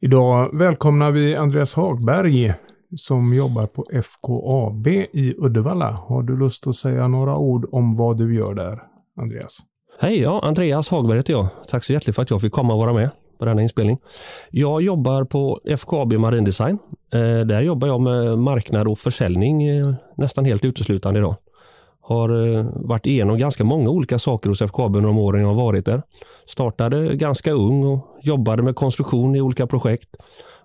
Idag välkomnar vi Andreas Hagberg som jobbar på FKAB i Uddevalla. Har du lust att säga några ord om vad du gör där, Andreas? Hej, ja, Andreas Hagberg heter jag. Tack så hjärtligt för att jag fick komma och vara med på denna inspelning. Jag jobbar på FKAB Marindesign. Eh, där jobbar jag med marknad och försäljning eh, nästan helt uteslutande idag. Har eh, varit igenom ganska många olika saker hos FKAB under de åren jag har varit där. Startade ganska ung och jobbade med konstruktion i olika projekt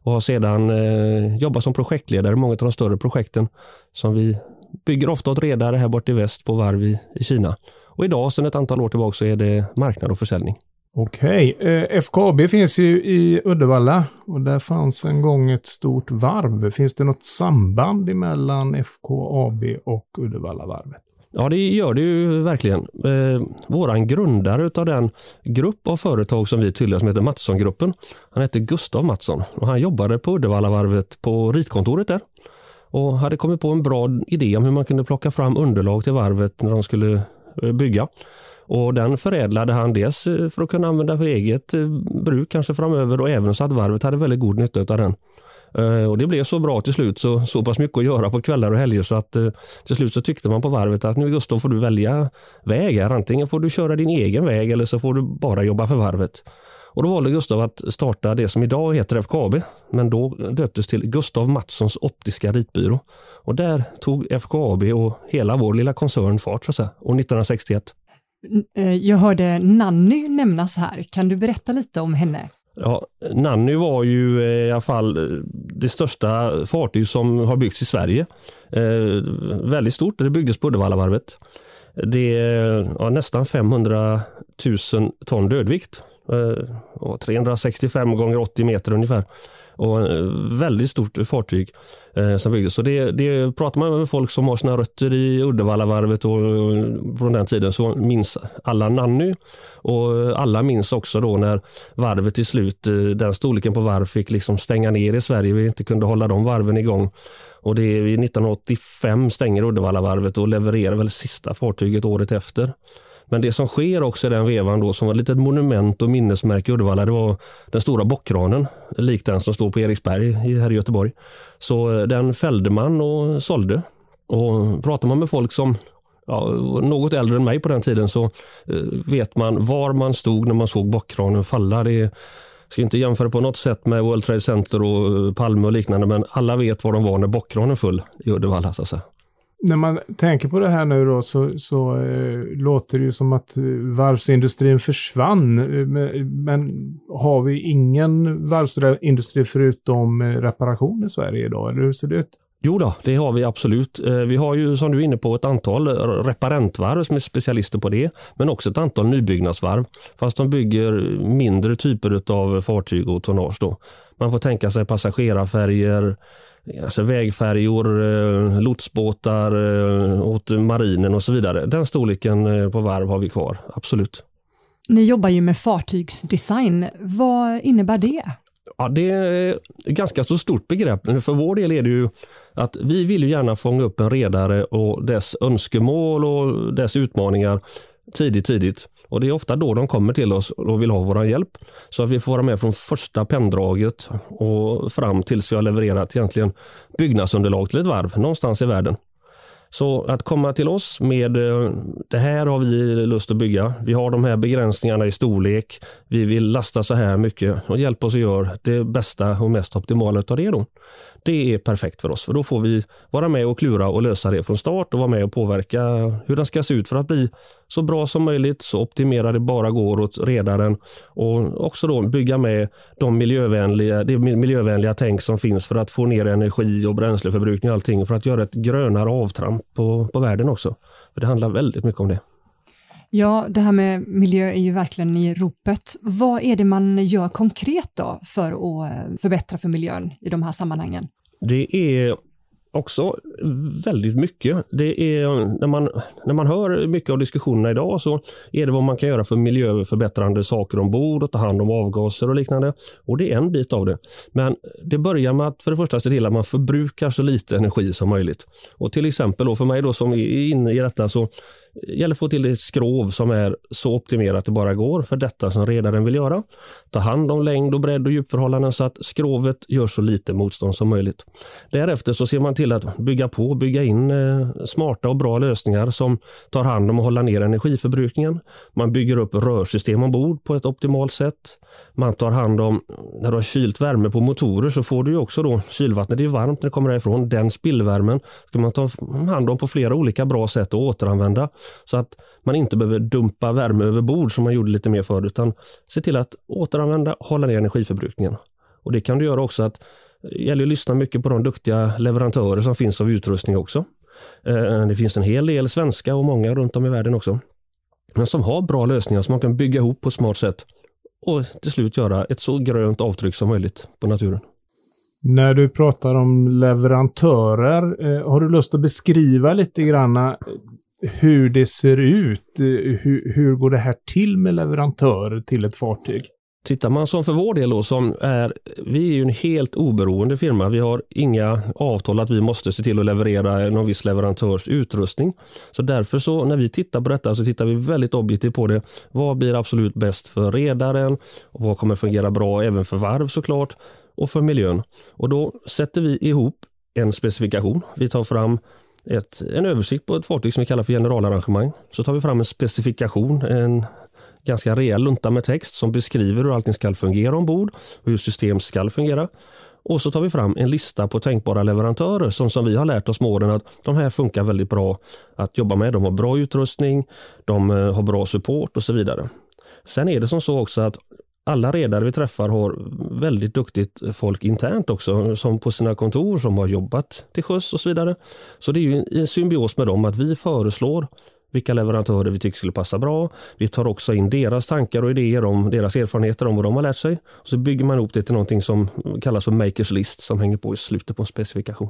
och har sedan eh, jobbat som projektledare i många av de större projekten som vi bygger ofta åt redare här borta i väst på varv i, i Kina. Och idag sedan ett antal år tillbaka så är det marknad och försäljning. Okej, eh, FKAB finns ju i Uddevalla och där fanns en gång ett stort varv. Finns det något samband mellan FKAB och Uddevallavarvet? Ja, det gör det ju verkligen. Eh, våran grundare av den grupp av företag som vi tillhör som heter Mattssongruppen, han heter Gustav Mattsson och han jobbade på Uddevallavarvet på ritkontoret där och hade kommit på en bra idé om hur man kunde plocka fram underlag till varvet när de skulle eh, bygga. Och Den förädlade han dels eh, för att kunna använda för eget eh, bruk kanske framöver och även så att varvet hade väldigt god nytta av den. Eh, och Det blev så bra till slut, så, så pass mycket att göra på kvällar och helger så att till slut så tyckte man på varvet att nu Gustav får du välja väg här. Antingen får du köra din egen väg eller så får du bara jobba för varvet. Och Då valde Gustav att starta det som idag heter FKAB, men då döptes till Gustav Mattssons optiska ritbyrå. Och där tog FKAB och hela vår lilla koncern fart så att säga, år 1961. Eh, jag hörde Nanny nämnas här. Kan du berätta lite om henne? Ja, Nanny var ju eh, i alla fall eh, det största fartyg som har byggts i Sverige. Eh, väldigt stort, det byggdes på Uddevallavarvet. Det är ja, nästan 500 000 ton dödvikt. Eh, 365 gånger 80 meter ungefär och eh, väldigt stort fartyg eh, som byggdes. Så det, det pratar man med folk som har sina rötter i Uddevallavarvet och, och från den tiden så minns alla Nanny och alla minns också då när varvet till slut, den storleken på varv fick liksom stänga ner i Sverige. Vi inte kunde hålla de varven igång. Och det är 1985 stänger Uddevallavarvet och levererar väl sista fartyget året efter. Men det som sker också i den vevan då som var ett litet monument och minnesmärke i Uddevalla det var den stora bockkranen lik den som står på Eriksberg här i Göteborg. Så eh, den fällde man och sålde. Och pratar man med folk som ja, något äldre än mig på den tiden så eh, vet man var man stod när man såg bockkranen falla. Det ska inte jämföra på något sätt med World Trade Center och eh, Palme och liknande men alla vet var de var när bockkranen föll i Uddevalla. Så att säga när man tänker på det här nu då så, så eh, låter det ju som att eh, varvsindustrin försvann. Eh, men, men har vi ingen varvsindustri förutom eh, reparation i Sverige idag? Eller hur ser det ut? Jo då, det har vi absolut. Eh, vi har ju som du är inne på ett antal reparentvarv som är specialister på det, men också ett antal nybyggnadsvarv. Fast de bygger mindre typer av fartyg och tonnage. Då. Man får tänka sig passagerarfärger, alltså vägfärjor, eh, lotsbåtar eh, åt marinen och så vidare. Den storleken eh, på varv har vi kvar, absolut. Ni jobbar ju med fartygsdesign. Vad innebär det? Ja, det är ett ganska så stort begrepp. För vår del är det ju att vi vill gärna fånga upp en redare och dess önskemål och dess utmaningar tidigt, tidigt. Och Det är ofta då de kommer till oss och vill ha vår hjälp. Så att vi får vara med från första penndraget och fram tills vi har levererat egentligen byggnadsunderlag till ett varv någonstans i världen. Så att komma till oss med eh, det här har vi lust att bygga. Vi har de här begränsningarna i storlek. Vi vill lasta så här mycket och hjälpa oss att göra det bästa och mest optimala av det. Då. Det är perfekt för oss för då får vi vara med och klura och lösa det från start och vara med och påverka hur den ska se ut för att bli så bra som möjligt, så optimerad det bara går åt redaren och också då bygga med de miljövänliga, det miljövänliga tänk som finns för att få ner energi och bränsleförbrukning och allting för att göra ett grönare avtramp på, på världen också. För Det handlar väldigt mycket om det. Ja, det här med miljö är ju verkligen i ropet. Vad är det man gör konkret då för att eh, förbättra för miljön i de här sammanhangen? Det är också väldigt mycket. Det är, när, man, när man hör mycket av diskussionerna idag så är det vad man kan göra för miljöförbättrande saker ombord och ta hand om avgaser och liknande. Och Det är en bit av det. Men det börjar med att för det första se till att man förbrukar så lite energi som möjligt. Och Till exempel då för mig då som är inne i detta så det gäller att få till ett skrov som är så optimerat det bara går för detta som redaren vill göra. Ta hand om längd och bredd och djupförhållanden så att skrovet gör så lite motstånd som möjligt. Därefter så ser man till att bygga på och bygga in eh, smarta och bra lösningar som tar hand om och håller ner energiförbrukningen. Man bygger upp rörsystem ombord på ett optimalt sätt. Man tar hand om, när du har kylt värme på motorer så får du också då kylvattnet, det är varmt när det kommer därifrån. Den spillvärmen ska man ta hand om på flera olika bra sätt och återanvända så att man inte behöver dumpa värme över bord som man gjorde lite mer förr utan se till att återanvända, hålla ner energiförbrukningen. Och Det kan du göra också att eh, det gäller att lyssna mycket på de duktiga leverantörer som finns av utrustning också. Eh, eh, det finns en hel del svenska och många runt om i världen också. Men som har bra lösningar som man kan bygga ihop på ett smart sätt och till slut göra ett så grönt avtryck som möjligt på naturen. När du pratar om leverantörer, har du lust att beskriva lite grann hur det ser ut. Eh, hur, hur går det här till med leverantörer till ett fartyg? Tittar man som för vår del då, som är, vi är ju en helt oberoende firma. Vi har inga avtal att vi måste se till att leverera någon viss leverantörs utrustning. Så därför så när vi tittar på detta så tittar vi väldigt objektivt på det. Vad blir absolut bäst för redaren? Och vad kommer fungera bra även för varv såklart och för miljön? Och då sätter vi ihop en specifikation. Vi tar fram ett, en översikt på ett fartyg som vi kallar för generalarrangemang. Så tar vi fram en specifikation, en ganska rejäl lunta med text som beskriver hur allting ska fungera ombord och hur system ska fungera. Och så tar vi fram en lista på tänkbara leverantörer som, som vi har lärt oss med åren att de här funkar väldigt bra att jobba med. De har bra utrustning, de eh, har bra support och så vidare. Sen är det som så också att alla redare vi träffar har väldigt duktigt folk internt också, som på sina kontor som har jobbat till sjöss och så vidare. Så det är ju en symbios med dem att vi föreslår vilka leverantörer vi tycker skulle passa bra. Vi tar också in deras tankar och idéer om deras erfarenheter om vad de har lärt sig. Så bygger man ihop det till någonting som kallas för Makers List som hänger på i slutet på en specifikation.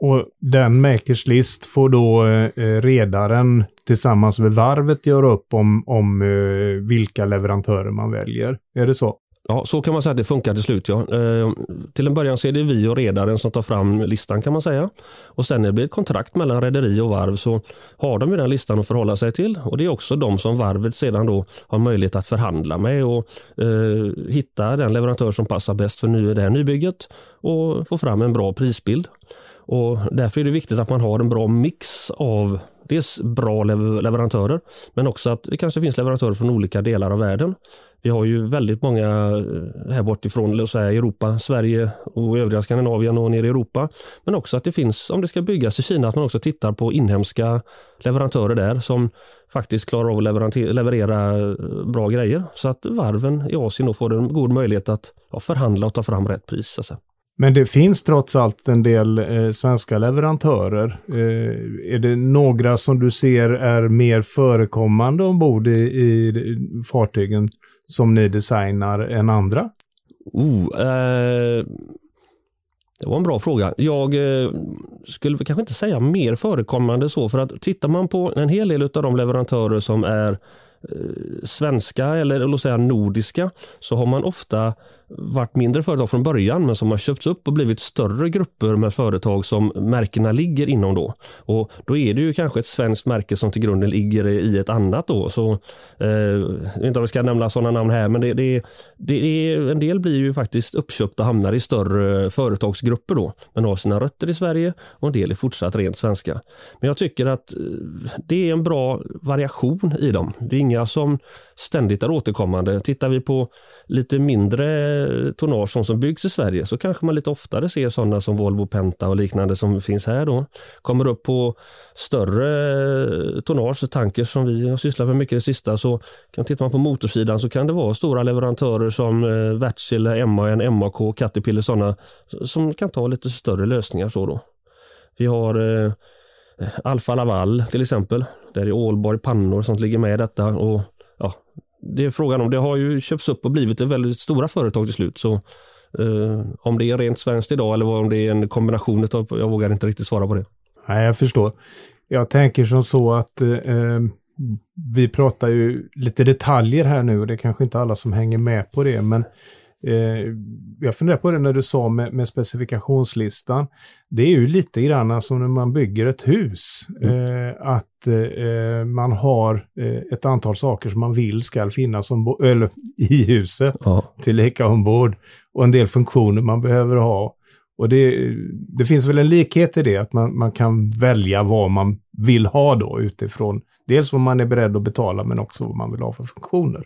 Och den Makers List får då eh, redaren tillsammans med varvet göra upp om, om eh, vilka leverantörer man väljer. Är det så? Ja, så kan man säga att det funkar till slut. Ja. Eh, till en början så är det vi och redaren som tar fram listan kan man säga. Och sen när det blir ett kontrakt mellan rederi och varv så har de ju den listan att förhålla sig till. Och det är också de som varvet sedan då har möjlighet att förhandla med och eh, hitta den leverantör som passar bäst för nu det här nybygget och få fram en bra prisbild. Och därför är det viktigt att man har en bra mix av dels bra leverantörer men också att det kanske finns leverantörer från olika delar av världen. Vi har ju väldigt många eh, här bortifrån, låt säga Europa, Sverige och övriga Skandinavien och nere i Europa. Men också att det finns, om det ska byggas i Kina, att man också tittar på inhemska leverantörer där som faktiskt klarar av att leverera eh, bra grejer. Så att varven i Asien då får en god möjlighet att ja, förhandla och ta fram rätt pris. Alltså. Men det finns trots allt en del eh, svenska leverantörer. Eh, är det några som du ser är mer förekommande ombord i, i fartygen som ni designar än andra? Oh, eh, det var en bra fråga. Jag eh, skulle kanske inte säga mer förekommande så för att tittar man på en hel del av de leverantörer som är eh, svenska eller låt säga nordiska så har man ofta varit mindre företag från början men som har köpts upp och blivit större grupper med företag som märkena ligger inom. Då och Då är det ju kanske ett svenskt märke som till grunden ligger i ett annat. Då. Så, eh, jag vet inte om vi ska nämna sådana namn här men det, det, det är, en del blir ju faktiskt uppköpta och hamnar i större företagsgrupper då men har sina rötter i Sverige och en del är fortsatt rent svenska. Men jag tycker att eh, det är en bra variation i dem. Det är inga som ständigt är återkommande. Tittar vi på lite mindre Eh, tonnage som byggs i Sverige så kanske man lite oftare ser sådana som Volvo Penta och liknande som finns här då. Kommer upp på större eh, tonnage, tankers som vi har sysslat med mycket det sista så kan tittar man på motorsidan så kan det vara stora leverantörer som eh, Wärtsilä, MAN, MAK, Caterpillar sådana som kan ta lite större lösningar. så då. Vi har eh, Alfa Laval till exempel. Där är Ålborg pannor som ligger med i detta och ja, det är frågan om. Det har ju köpts upp och blivit ett väldigt stora företag till slut. Så Eh, om det är rent svenskt idag eller om det är en kombination av, jag vågar inte riktigt svara på det. Nej, jag förstår. Jag tänker som så att eh, eh vi pratar ju lite detaljer här nu och det är kanske inte alla som hänger med på det, men eh, jag funderar på det när du sa med, med, specifikationslistan. Det är ju lite grann som när man bygger ett hus. Mm. Eh, att eh, man har eh, ett antal saker som man vill ska finnas eller, i huset, ja. tillika ombord. Och en del funktioner man behöver ha. Och det, det finns väl en likhet i det, att man, man kan välja vad man vill ha då utifrån dels vad man är beredd att betala men också vad man vill ha för funktioner.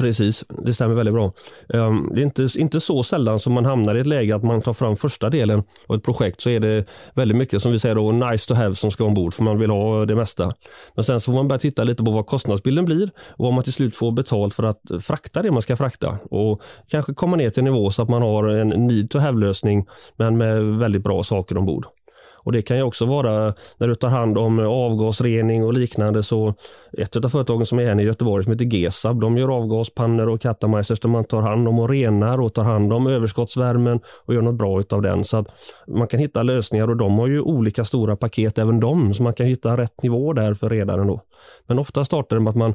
Precis, det stämmer väldigt bra. Ehm, det är inte, inte så sällan som man hamnar i ett läge att man tar fram första delen av ett projekt så är det väldigt mycket som vi säger då nice to have som ska ombord för man vill ha det mesta. Men sen så får man börja titta lite på vad kostnadsbilden blir och vad man till slut får betalt för att frakta det man ska frakta och kanske komma ner till en nivå så att man har en need to have lösning men med väldigt bra saker ombord. Och Det kan ju också vara när du tar hand om avgasrening och liknande. så Ett av företagen som är här i Göteborg som heter Gesab, de gör avgaspannor och katamajsers där man tar hand om och renar och tar hand om överskottsvärmen och gör något bra av den. Så att man kan hitta lösningar och de har ju olika stora paket även de, så man kan hitta rätt nivå där för redaren. Då. Men ofta startar det med att man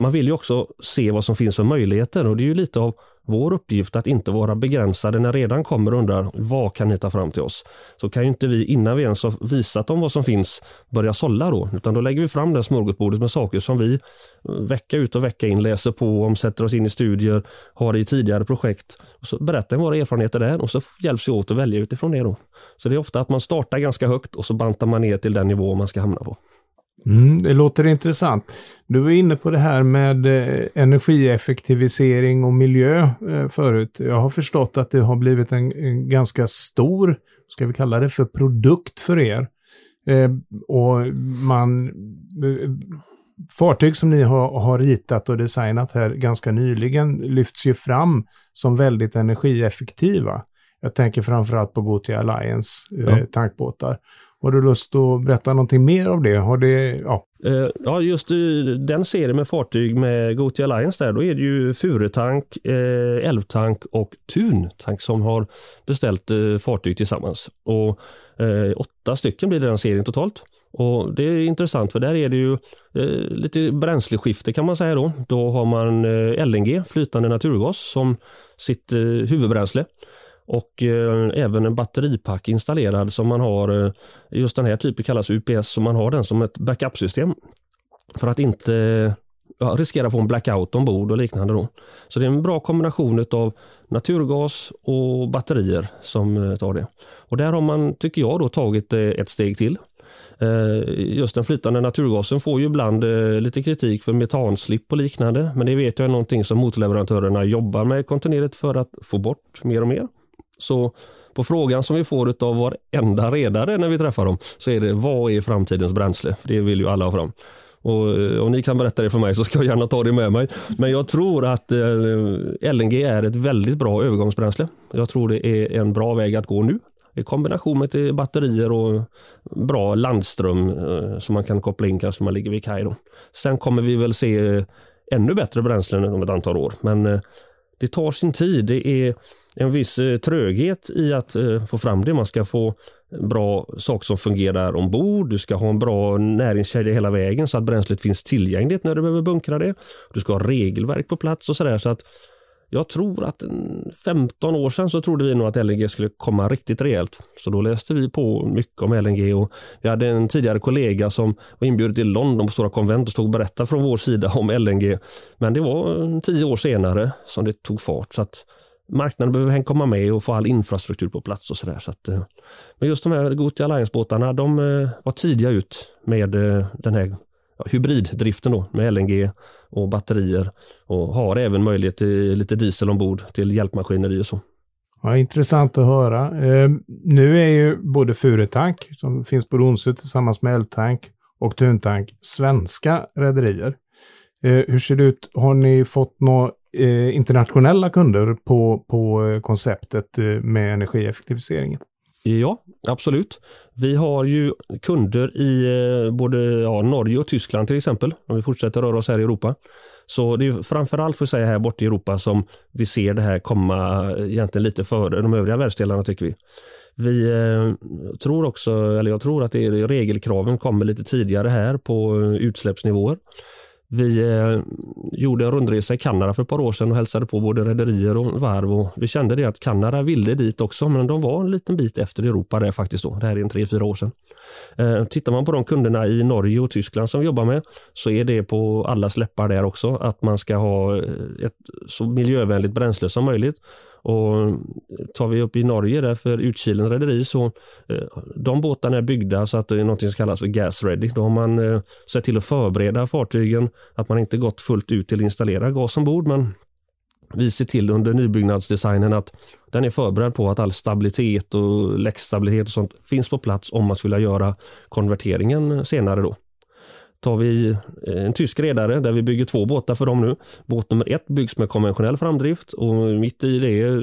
man vill ju också se vad som finns för möjligheter och det är ju lite av vår uppgift att inte vara begränsade när redan kommer och undrar vad kan ni ta fram till oss? Så kan ju inte vi innan vi ens har visat dem vad som finns börja sålla då, utan då lägger vi fram det smörgåsbordet med saker som vi eh, vecka ut och vecka in läser på om, sätter oss in i studier, har i tidigare projekt. Och så berättar vi våra erfarenheter där och så hjälps vi åt att välja utifrån det. Då. Så det är ofta att man startar ganska högt och så bantar man ner till den nivå man ska hamna på. Mm, det låter intressant. Du var inne på det här med eh, energieffektivisering och miljö eh, förut. Jag har förstått att det har blivit en, en, ganska stor, ska vi kalla det för produkt för er. Eh, och man, eh, fartyg som ni har, har ritat och designat här ganska nyligen lyfts ju fram som väldigt energieffektiva. Jag tänker framförallt på Gothia Alliance eh, ja. tankbåtar. Har du lust att berätta någonting mer av det? Har det ja. Uh, ja, just uh, den serien med fartyg med Gothia Alliance där, då är det ju Furetank, eh, uh, Älvtank och Tuntank som har beställt uh, fartyg tillsammans. Och åtta stycken blir det den serien totalt. Och Det är intressant för där är det ju lite bränsleskifte kan man säga då. Då har man LNG, flytande naturgas, som sitt huvudbränsle och eh, även en batteripack installerad som man har, eh, just den här typen kallas UPS, så man har den som ett backup-system för att inte ja, riskera att få en blackout ombord och liknande. Då. Så det är en bra kombination av naturgas och batterier som eh, tar det. Och där har man, tycker jag, då, tagit eh, ett steg till. Eh, just den flytande naturgasen får ju ibland eh, lite kritik för metanslipp och liknande, men det vet jag är någonting som motorleverantörerna jobbar med kontinuerligt för att få bort mer och mer. Så på frågan som vi får av varenda redare när vi träffar dem så är det vad är framtidens bränsle? För det vill ju alla ha fram. Och eh, om ni kan berätta det för mig så ska jag gärna ta det med mig. Men jag tror att eh, LNG är ett väldigt bra övergångsbränsle. Jag tror det är en bra väg att gå nu. I kombination med batterier och bra landström eh, som man kan koppla in kanske när man ligger vid kaj. Sen kommer vi väl se ännu bättre bränslen om ett antal år. Men det tar sin tid. Det är en viss eh, tröghet i att eh, få fram det. Man ska få bra saker som fungerar ombord. Du ska ha en bra näringskedja hela vägen så att bränslet finns tillgängligt när du behöver bunkra det. Du ska ha regelverk på plats och sådär. Så att jag tror att 15 år sedan så trodde vi nog att LNG skulle komma riktigt rejält. Så då läste vi på mycket om LNG och vi hade en tidigare kollega som var inbjuden till London på Stora konvent och stod och berättade från vår sida om LNG. Men det var tio år senare som det tog fart. Så att marknaden behöver komma med och få all infrastruktur på plats och sådär. Så att, eh, men just de här Gothia Alliance-båtarna, de eh, var tidiga ut med eh, den här hybriddriften då, med LNG och batterier och har även möjlighet till lite diesel ombord till hjälpmaskineri och så. Ja, intressant att höra. Eh, nu är ju både Furetank, som finns på Ronsö tillsammans med Eltank och Tuntank svenska rederier. Eh, hur ser det ut? Har ni fått några eh, internationella kunder på, på eh, konceptet eh, med energieffektiviseringen? Ja, absolut. Vi har ju kunder i eh, både ja, Norge och Tyskland till exempel, om vi fortsätter röra oss här i Europa. Så det är framförallt för säga här borta i Europa som vi ser det här komma eh, egentligen lite före de övriga världsdelarna tycker vi. Vi eh, tror också, eller jag tror att det är regelkraven kommer lite tidigare här på utsläppsnivåer. Vi eh, gjorde en rundresa i Kanada för ett par år sedan och hälsade på både rederier och varv och vi kände det att Kanada ville dit också men de var en liten bit efter Europa där faktiskt då. Det här är en tre, fyra år sedan. Eh, tittar man på de kunderna i Norge och Tyskland som vi jobbar med så är det på alla släppar där också att man ska ha ett så miljövänligt bränsle som möjligt och eh, tar vi upp i Norge där för Utkilen rederi så eh, de båtarna är byggda så att det är något som kallas för gas ready. Då har man eh, sett till att förbereda fartygen att man inte gått fullt ut till att installera gas ombord men vi ser till under nybyggnadsdesignen att den är förberedd på att all stabilitet och läckstabilitet och sånt finns på plats om man skulle göra konverteringen senare. då tar vi eh, en tysk redare där vi bygger två båtar för dem nu. Båt nummer ett byggs med konventionell framdrift och mitt i det eh,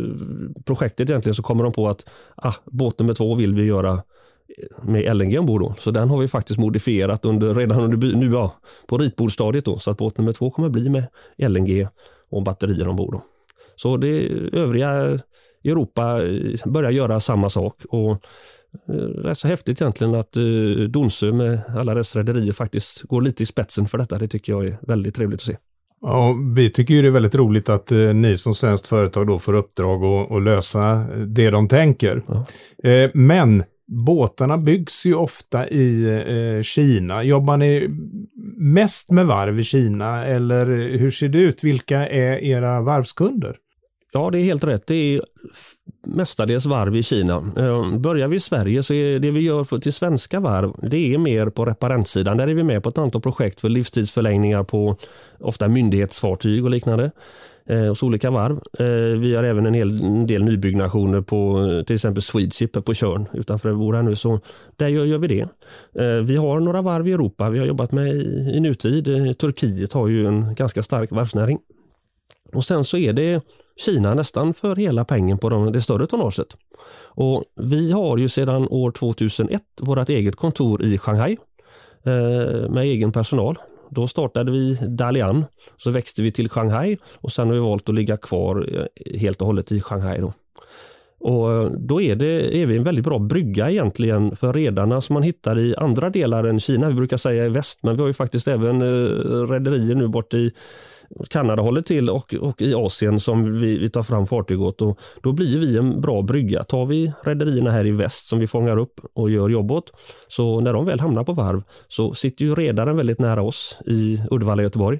projektet egentligen så kommer de på att ah, båt nummer två vill vi göra eh, med LNG ombord. Då. Så den har vi faktiskt modifierat under, redan under, nu ja, på ritbordstadiet då, så att båt nummer två kommer bli med LNG och batterier ombord. Då. Så det övriga Europa börjar göra samma sak och rätt så häftigt egentligen att uh, Donsö med alla dess rederier faktiskt går lite i spetsen för detta. Det tycker jag är väldigt trevligt att se. Ja, vi tycker ju det är väldigt roligt att eh, ni som svenskt företag då får uppdrag att lösa det de tänker. Ja. Eh, men båtarna byggs ju ofta i eh, Kina. Jobbar ni mest med varv i Kina eller hur ser det ut? Vilka är era varvskunder? Ja, det är helt rätt. Det är mestadels varv i Kina. Eh, börjar vi i Sverige så är det vi gör till svenska varv det är mer på reparentsidan. Där är vi med på ett antal projekt för livstidsförlängningar på ofta myndighetsfartyg och liknande eh, hos olika varv. Eh, vi har även en hel del nybyggnationer på till exempel Swedeship på Tjörn utanför där här nu. Så där gör, gör vi det. Vi har några varv i Europa vi har jobbat med i, i nutid. Turkiet har ju en ganska stark varvsnäring. Och sen så är det Kina nästan för hela pengen på de, det större tonnaget. Och vi har ju sedan år 2001 vårt eget kontor i Shanghai eh, med egen personal. Då startade vi Dalian, så växte vi till Shanghai och sen har vi valt att ligga kvar eh, helt och hållet i Shanghai. Då. Och eh, då är, det, är vi en väldigt bra brygga egentligen för redarna som man hittar i andra delar än Kina. Vi brukar säga i väst, men vi har ju faktiskt även eh, rederier nu bort i Kanada håller till och, och i Asien som vi, vi tar fram fartyg åt. Och då blir vi en bra brygga. Tar vi rederierna här i väst som vi fångar upp och gör jobb åt, så när de väl hamnar på varv så sitter ju redaren väldigt nära oss i Uddevalla, Göteborg.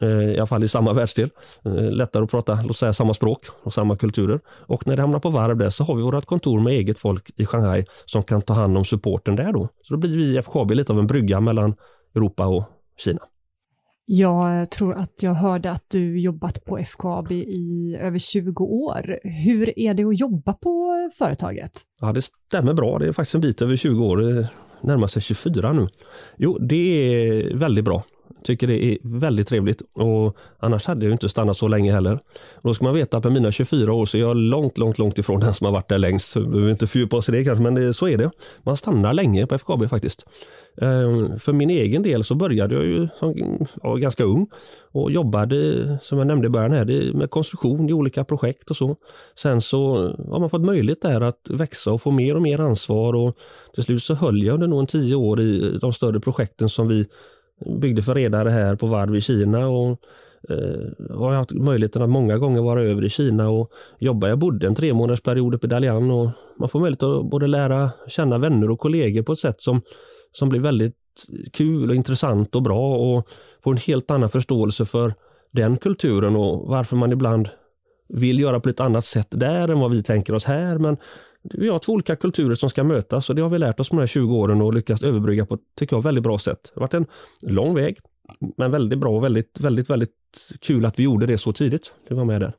Eh, I alla fall i samma världsdel. Eh, lättare att prata, låt säga samma språk och samma kulturer. Och när det hamnar på varv där så har vi vårt kontor med eget folk i Shanghai som kan ta hand om supporten där då. Så då blir vi i FKB lite av en brygga mellan Europa och Kina. Jag tror att jag hörde att du jobbat på FKAB i över 20 år. Hur är det att jobba på företaget? Ja, det stämmer bra. Det är faktiskt en bit över 20 år, eh, närmar sig 24 nu. Jo, det är väldigt bra. Tycker det är väldigt trevligt och annars hade jag inte stannat så länge heller. Och då ska man veta att med mina 24 år så är jag långt, långt, långt ifrån den som har varit där längst. Vi behöver inte fördjupa oss i det kanske, men det, så är det. Man stannar länge på FKB faktiskt. Ehm, för min egen del så började jag ju som ja, ganska ung och jobbade, som jag nämnde i början, här, med konstruktion i olika projekt och så. Sen så har man fått möjlighet där att växa och få mer och mer ansvar och till slut så höll jag under nog en tio år i de större projekten som vi byggde för redare här på varv i Kina och eh, har haft möjligheten att många gånger vara över i Kina och jobba. Jag bodde en tre månaders period uppe i Dalian och man får möjlighet att både lära känna vänner och kollegor på ett sätt som, som blir väldigt kul och intressant och bra och får en helt annan förståelse för den kulturen och varför man ibland vill göra på ett annat sätt där än vad vi tänker oss här. Men vi har två olika kulturer som ska mötas och det har vi lärt oss med de här 20 åren och lyckats överbrygga på tycker jag, väldigt bra sätt. Det har varit en lång väg, men väldigt bra och väldigt, väldigt, väldigt kul att vi gjorde det så tidigt. Det var med där.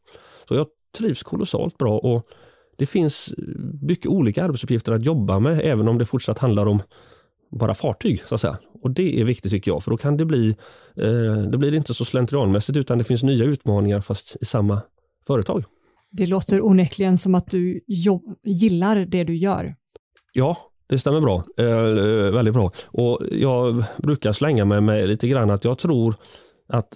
Så jag trivs kolossalt bra och det finns mycket olika arbetsuppgifter att jobba med, även om det fortsatt handlar om bara fartyg. så att säga. Och Det är viktigt tycker jag, för då kan det bli, eh, det blir inte så slentrianmässigt utan det finns nya utmaningar fast i samma företag. Det låter onekligen som att du gillar det du gör. Ja, det stämmer bra. Eh, eh väldigt bra. Och Jag brukar slänga mig med lite grann att jag tror att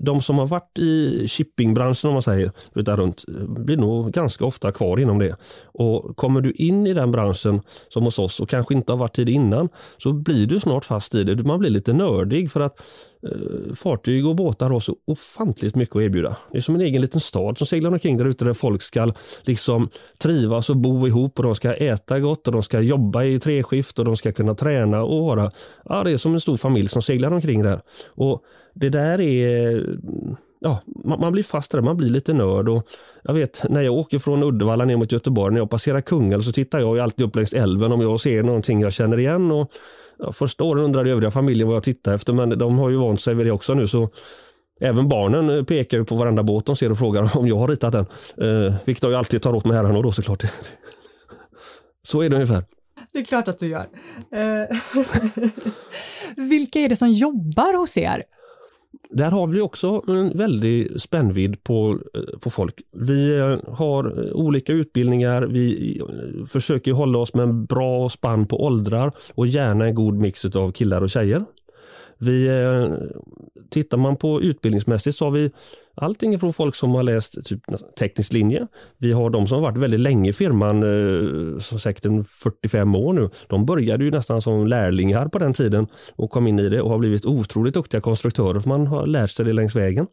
de som har varit i shippingbranschen om man säger, där runt, blir nog ganska ofta kvar inom det. Och Kommer du in i den branschen som hos oss och kanske inte har varit i det innan så blir du snart fast i det. Man blir lite nördig för att Eh, fartyg och båtar har så ofantligt mycket att erbjuda. Det är som en egen liten stad som seglar omkring där ute där folk ska liksom trivas och bo ihop och de ska äta gott och de ska jobba i treskift och de ska kunna träna och vara, ja det är som en stor familj som seglar omkring där. Och det där är ja, man, blir fast där, man blir lite nörd. Och jag vet när jag åker från Uddevalla ner mot Göteborg, när jag passerar Kungälv så tittar jag alltid upp längs älven om jag ser någonting jag känner igen. Och, ja, första åren undrade övriga familjen vad jag tittar efter, men de har ju vant sig vid det också nu. så Även barnen pekar ju på varenda båt de ser och frågar om jag har ritat den. Eh, vilket jag alltid tar åt mig äran då såklart. så är det ungefär. Det är klart att du gör. Eh, vilka är det som jobbar hos er? Där har vi också en väldig spännvidd på, eh, på folk. Vi eh, har eh, olika utbildningar, vi försöker hålla oss med en bra spann på åldrar och gärna en god mix av killar och tjejer. Vi, eh, tittar man på utbildningsmässigt så har vi allting från folk som har läst typ teknisk linje. Vi har de som har varit väldigt länge i firman, eh, som säkert 45 år nu. De började ju nästan som lärlingar på den tiden och kom in i det och har blivit otroligt duktiga konstruktörer för man har lärt sig det längs vägen.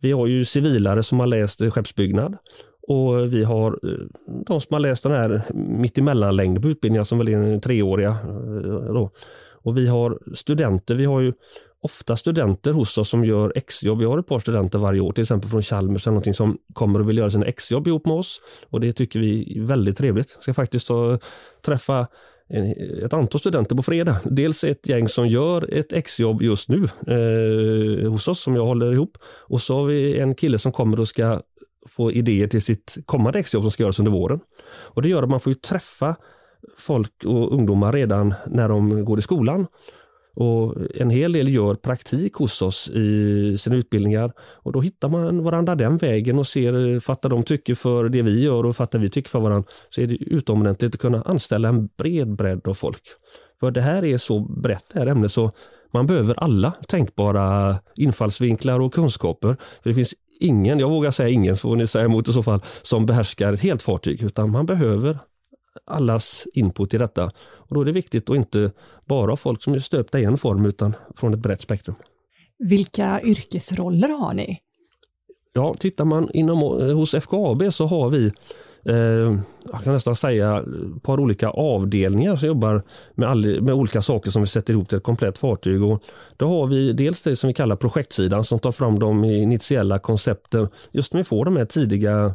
Vi har ju civilare som har läst eh, skeppsbyggnad och vi har de som har läst den här mittemellanlängden på utbildningar som väl är treåriga. Då. Och vi har studenter, vi har ju ofta studenter hos oss som gör exjobb. Vi har ett par studenter varje år, till exempel från Chalmers eller någonting som kommer och vill göra sina exjobb ihop med oss och det tycker vi är väldigt trevligt. Jag ska faktiskt träffa ett antal studenter på fredag. Dels ett gäng som gör ett exjobb just nu eh, hos oss som jag håller ihop och så har vi en kille som kommer och ska få idéer till sitt kommande exjobb som ska göras under våren. Och Det gör att man får träffa folk och ungdomar redan när de går i skolan och En hel del gör praktik hos oss i sina utbildningar och då hittar man varandra den vägen och ser, fattar de tycker för det vi gör och fattar vi tycker för varandra så är det utomordentligt att kunna anställa en bred bredd av folk. För det här är så brett det här ämnet så man behöver alla tänkbara infallsvinklar och kunskaper. För det finns ingen, jag vågar säga ingen, så får ni säga emot i så fall, som behärskar ett helt fartyg utan man behöver allas input i detta. Och Då är det viktigt att inte bara ha folk som är stöpta i en form utan från ett brett spektrum. Vilka yrkesroller har ni? Ja, tittar man inom, hos FKAB så har vi eh, jag kan nästan säga ett par olika avdelningar som jobbar med, all, med olika saker som vi sätter ihop till ett komplett fartyg. Och då har vi dels det som vi kallar projektsidan som tar fram de initiella koncepten just när vi får de här tidiga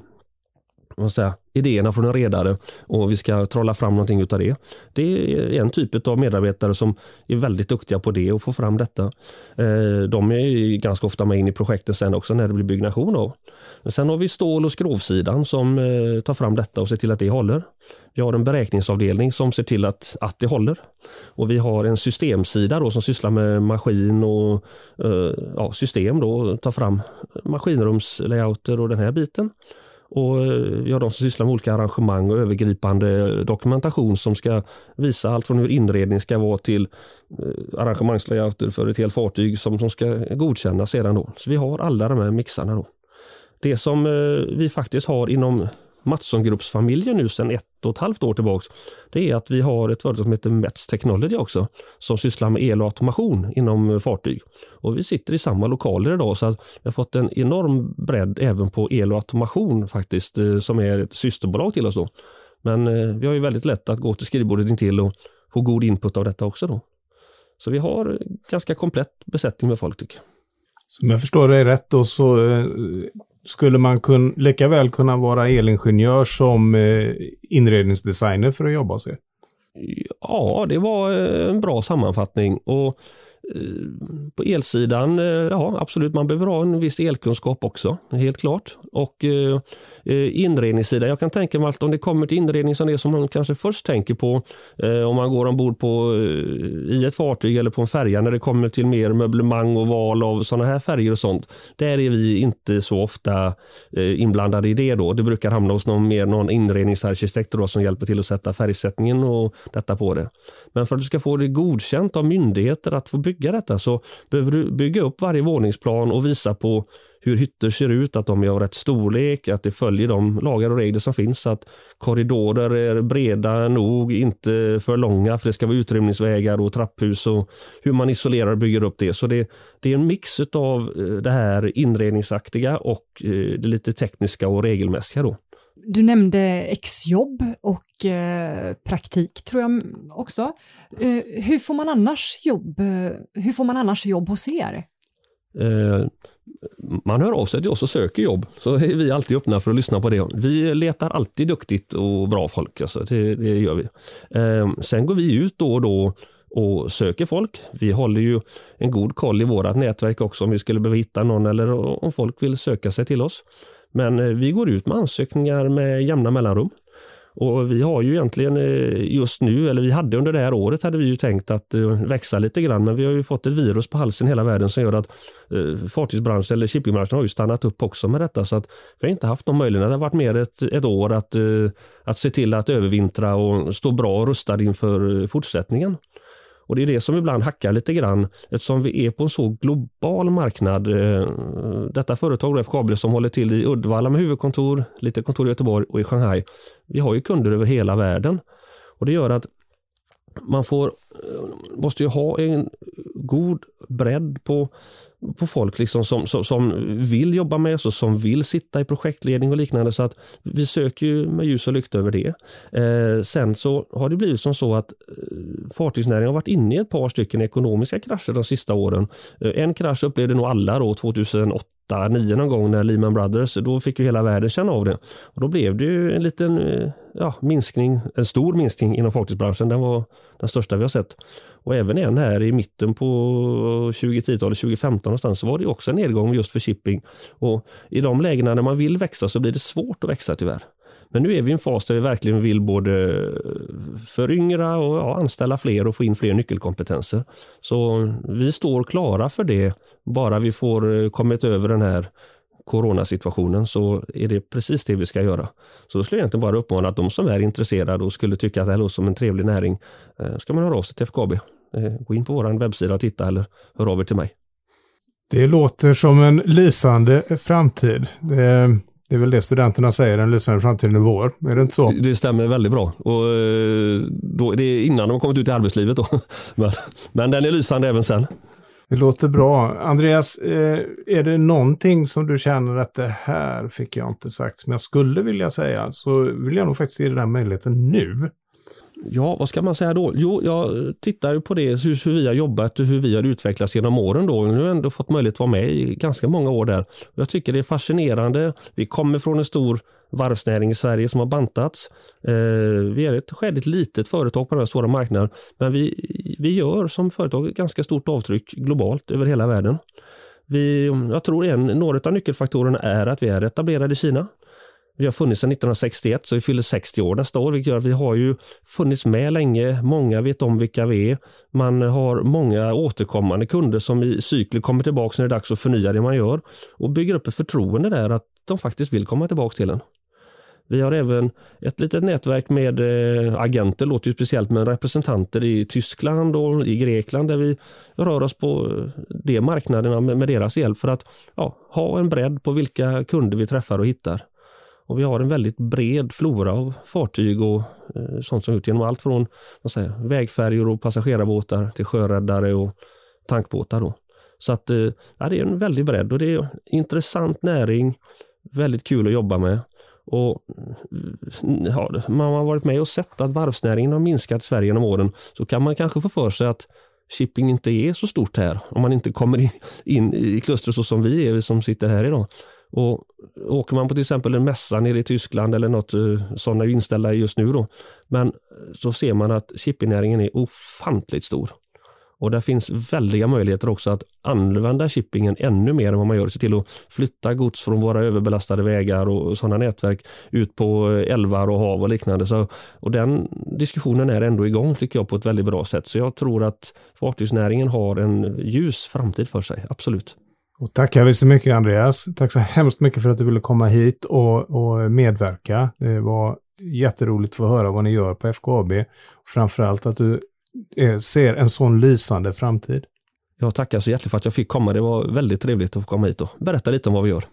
säga, idéerna från en redare och vi ska trolla fram någonting utav det. Det är en typ av medarbetare som är väldigt duktiga på det och få fram detta. Eh, de är ganska ofta med in i projekten sen också när det blir byggnation av. Sen har vi stål och skrovsidan som eh, tar fram detta och ser till att det håller. Vi har en beräkningsavdelning som ser till att, att det håller. Och vi har en systemsida då som sysslar med maskin och eh, ja, system då, tar fram maskinrumslayouter och den här biten. Och eh, ja, vi har de som sysslar med olika arrangemang och övergripande dokumentation som ska visa allt från hur inredning ska vara till arrangemangslayout arrangemangslayouter för ett helt fartyg som, som ska godkännas sedan. Då. Så vi har alla de här mixarna. Då. Det som eh, vi faktiskt har inom Mattssongruppsfamiljen nu sedan ett och ett halvt år tillbaks. det är att vi har ett företag som heter Mets Technology också, som sysslar med el och automation inom eh, fartyg. Och vi sitter i samma lokaler idag så att vi har fått en enorm bredd även på el och automation faktiskt, eh, som är ett systerbolag till oss. Då. Men eh, vi har ju väldigt lätt att gå till skrivbordet intill och få god input av detta också. Då. Så vi har ganska komplett besättning med folk tycker jag. Som jag förstår dig rätt då så eh, skulle man kun, lika väl kunna vara elingenjör som eh, inredningsdesigner för att jobba hos er? Ja, det var eh, en bra sammanfattning. Och Eh, på elsidan, eh, ja absolut, man behöver ha en viss elkunskap också, helt klart. Och eh, eh, inredningssidan, jag kan tänka mig att om det kommer till inredning som det som man kanske först tänker på om man går ombord på, i ett fartyg eller på en färja när det kommer till mer möblemang och val av sådana här färger och sånt. Där är vi inte så ofta inblandade i det då. Det brukar hamna hos någon, mer någon inredningsarkitekt då, som hjälper till att sätta färgsättningen och detta på det. Men för att du ska få det godkänt av myndigheter att få bygga detta så behöver du bygga upp varje våningsplan och visa på hur hytter ser ut, att de är av rätt storlek, att det följer de lagar och regler som finns, att korridorer är breda nog, inte för långa, för det ska vara utrymningsvägar och trapphus och hur man isolerar och bygger upp det. Så det, det är en mix av eh, det här inredningsaktiga och eh, det lite tekniska och regelmässiga. Då. Du nämnde exjobb och eh, praktik tror jag också. Eh, hur får man annars jobb? Eh, hur får man annars jobb hos er? Eh, man hör av sig till oss och söker jobb, så är vi alltid öppna för att lyssna på det. Vi letar alltid duktigt och bra folk, alltså. det, det gör vi. Eh, sen går vi ut då och då och söker folk. Vi håller ju en god koll i vårt nätverk också om vi skulle behöva hitta någon eller om folk vill söka sig till oss. Men eh, vi går ut med ansökningar med jämna mellanrum. Och vi har ju egentligen eh, just nu, eller vi hade under det här året, hade vi ju tänkt att eh, växa lite grann, men vi har ju fått ett virus på halsen hela världen som gör att fartygsbranschen eller shippingbranschen har ju stannat upp också med detta. Så att vi har inte haft de möjligheterna. Det har varit mer ett, ett år att, att se till att övervintra och stå bra rustad inför fortsättningen. Och Det är det som ibland hackar lite grann eftersom vi är på en så global marknad. Eh, detta företag, FKB, som håller till i Uddevalla med huvudkontor, lite kontor i Göteborg och i Shanghai. Vi har ju kunder över hela världen och det gör att man får, eh, måste ju ha en god bredd på på folk liksom som, som, som, vill jobba med oss och som vill sitta i projektledning och liknande. Så att vi söker ju med ljus och lykta över det. Eh, sen så har det blivit som så att eh, fartygsnäringen har varit inne i ett par stycken ekonomiska krascher de sista åren. Eh, en krasch upplevde nog alla då 2008 9 någon gång när Lehman Brothers, då fick ju hela världen känna av det. Och då blev det ju en liten eh, ja, minskning, en stor minskning inom fartygsbranschen. Den var den största vi har sett. Och även en här i mitten på 2010-talet, 2015 någonstans, så var det också en nedgång just för shipping. Och I de lägena när man vill växa så blir det svårt att växa tyvärr. Men nu är vi i en fas där vi verkligen vill både föryngra och ja, anställa fler och få in fler nyckelkompetenser. Så vi står klara för det, bara vi får eh, kommit över den här coronasituationen så är det precis det vi ska göra. Så då skulle jag egentligen bara uppmana att de som är intresserade och skulle tycka att det här låter som en trevlig näring eh, ska man höra av sig till FKB. Eh, gå in på vår webbsida och titta eller hör av er till mig. Det låter som en lysande framtid. Det, det är väl det studenterna säger, en lysande framtid är vår. Är det inte så? Det stämmer väldigt bra. Och eh, då, det är innan de har kommit ut i arbetslivet. Då. Men, men den är lysande även sen. Det låter bra. Andreas, eh, är det någonting som du känner att det här fick jag inte sagt som jag skulle vilja säga, så vill jag nog faktiskt ge dig den möjligheten nu. Ja, vad ska man säga då? Jo, jag tittar på det, hur, hur vi har jobbat och hur vi har utvecklats genom åren. Då. Nu har jag ändå fått möjlighet att vara med i ganska många år där. Jag tycker det är fascinerande. Vi kommer från en stor varvsnäring i Sverige som har bantats. Eh, vi är ett skäligt litet företag på den här stora marknaden, men vi, vi gör som företag ett ganska stort avtryck globalt över hela världen. Vi, jag tror en, några av nyckelfaktorerna är att vi är etablerade i Kina. Vi har funnits sedan 1961 så vi fyller 60 år nästa år vilket gör att vi har ju funnits med länge. Många vet om vilka vi är. Man har många återkommande kunder som i cykler kommer tillbaka när det är dags att förnya det man gör och bygger upp ett förtroende där att de faktiskt vill komma tillbaka till en. Vi har även ett litet nätverk med eh, agenter, låter ju speciellt, men representanter i Tyskland och i Grekland där vi rör oss på eh, de marknaderna med, med deras hjälp för att ja, ha en bredd på vilka kunder vi träffar och hittar. Och vi har en väldigt bred flora av fartyg och eh, sånt som ut genom allt från säger, vägfärjor och passagerarbåtar till sjöräddare och tankbåtar. Då. Så att, eh, ja, det är en väldig bredd och det är en intressant näring, väldigt kul att jobba med. Och mm, ja, man har varit med och sett att varvsnäringen har minskat i Sverige genom åren så kan man kanske få för sig att shipping inte är så stort här om man inte kommer in i klustret så som vi är, vi som sitter här idag. Och åker man på till exempel en mässa nere i Tyskland eller något, eh, sådana är inställda just nu då, men eh, så ser man att shippingnäringen är ofantligt stor. Och där finns väldiga möjligheter också att använda shippingen ännu mer än vad man gör. Se till att flytta gods från våra överbelastade vägar och sådana nätverk ut på eh, älvar och hav och liknande. Så, och den diskussionen är ändå igång tycker jag på ett väldigt bra sätt. Så jag tror att fartygsnäringen har en ljus framtid för sig, absolut. Och tackar vi så mycket Andreas. Tack så hemskt mycket för att du ville komma hit och, och medverka. Det var jätteroligt att få höra vad ni gör på FKAB. Framförallt att du eh, ser en sån lysande framtid. Jag tackar så hjärtligt för att jag fick komma. Det var väldigt trevligt att få komma hit och berätta lite om vad vi gör.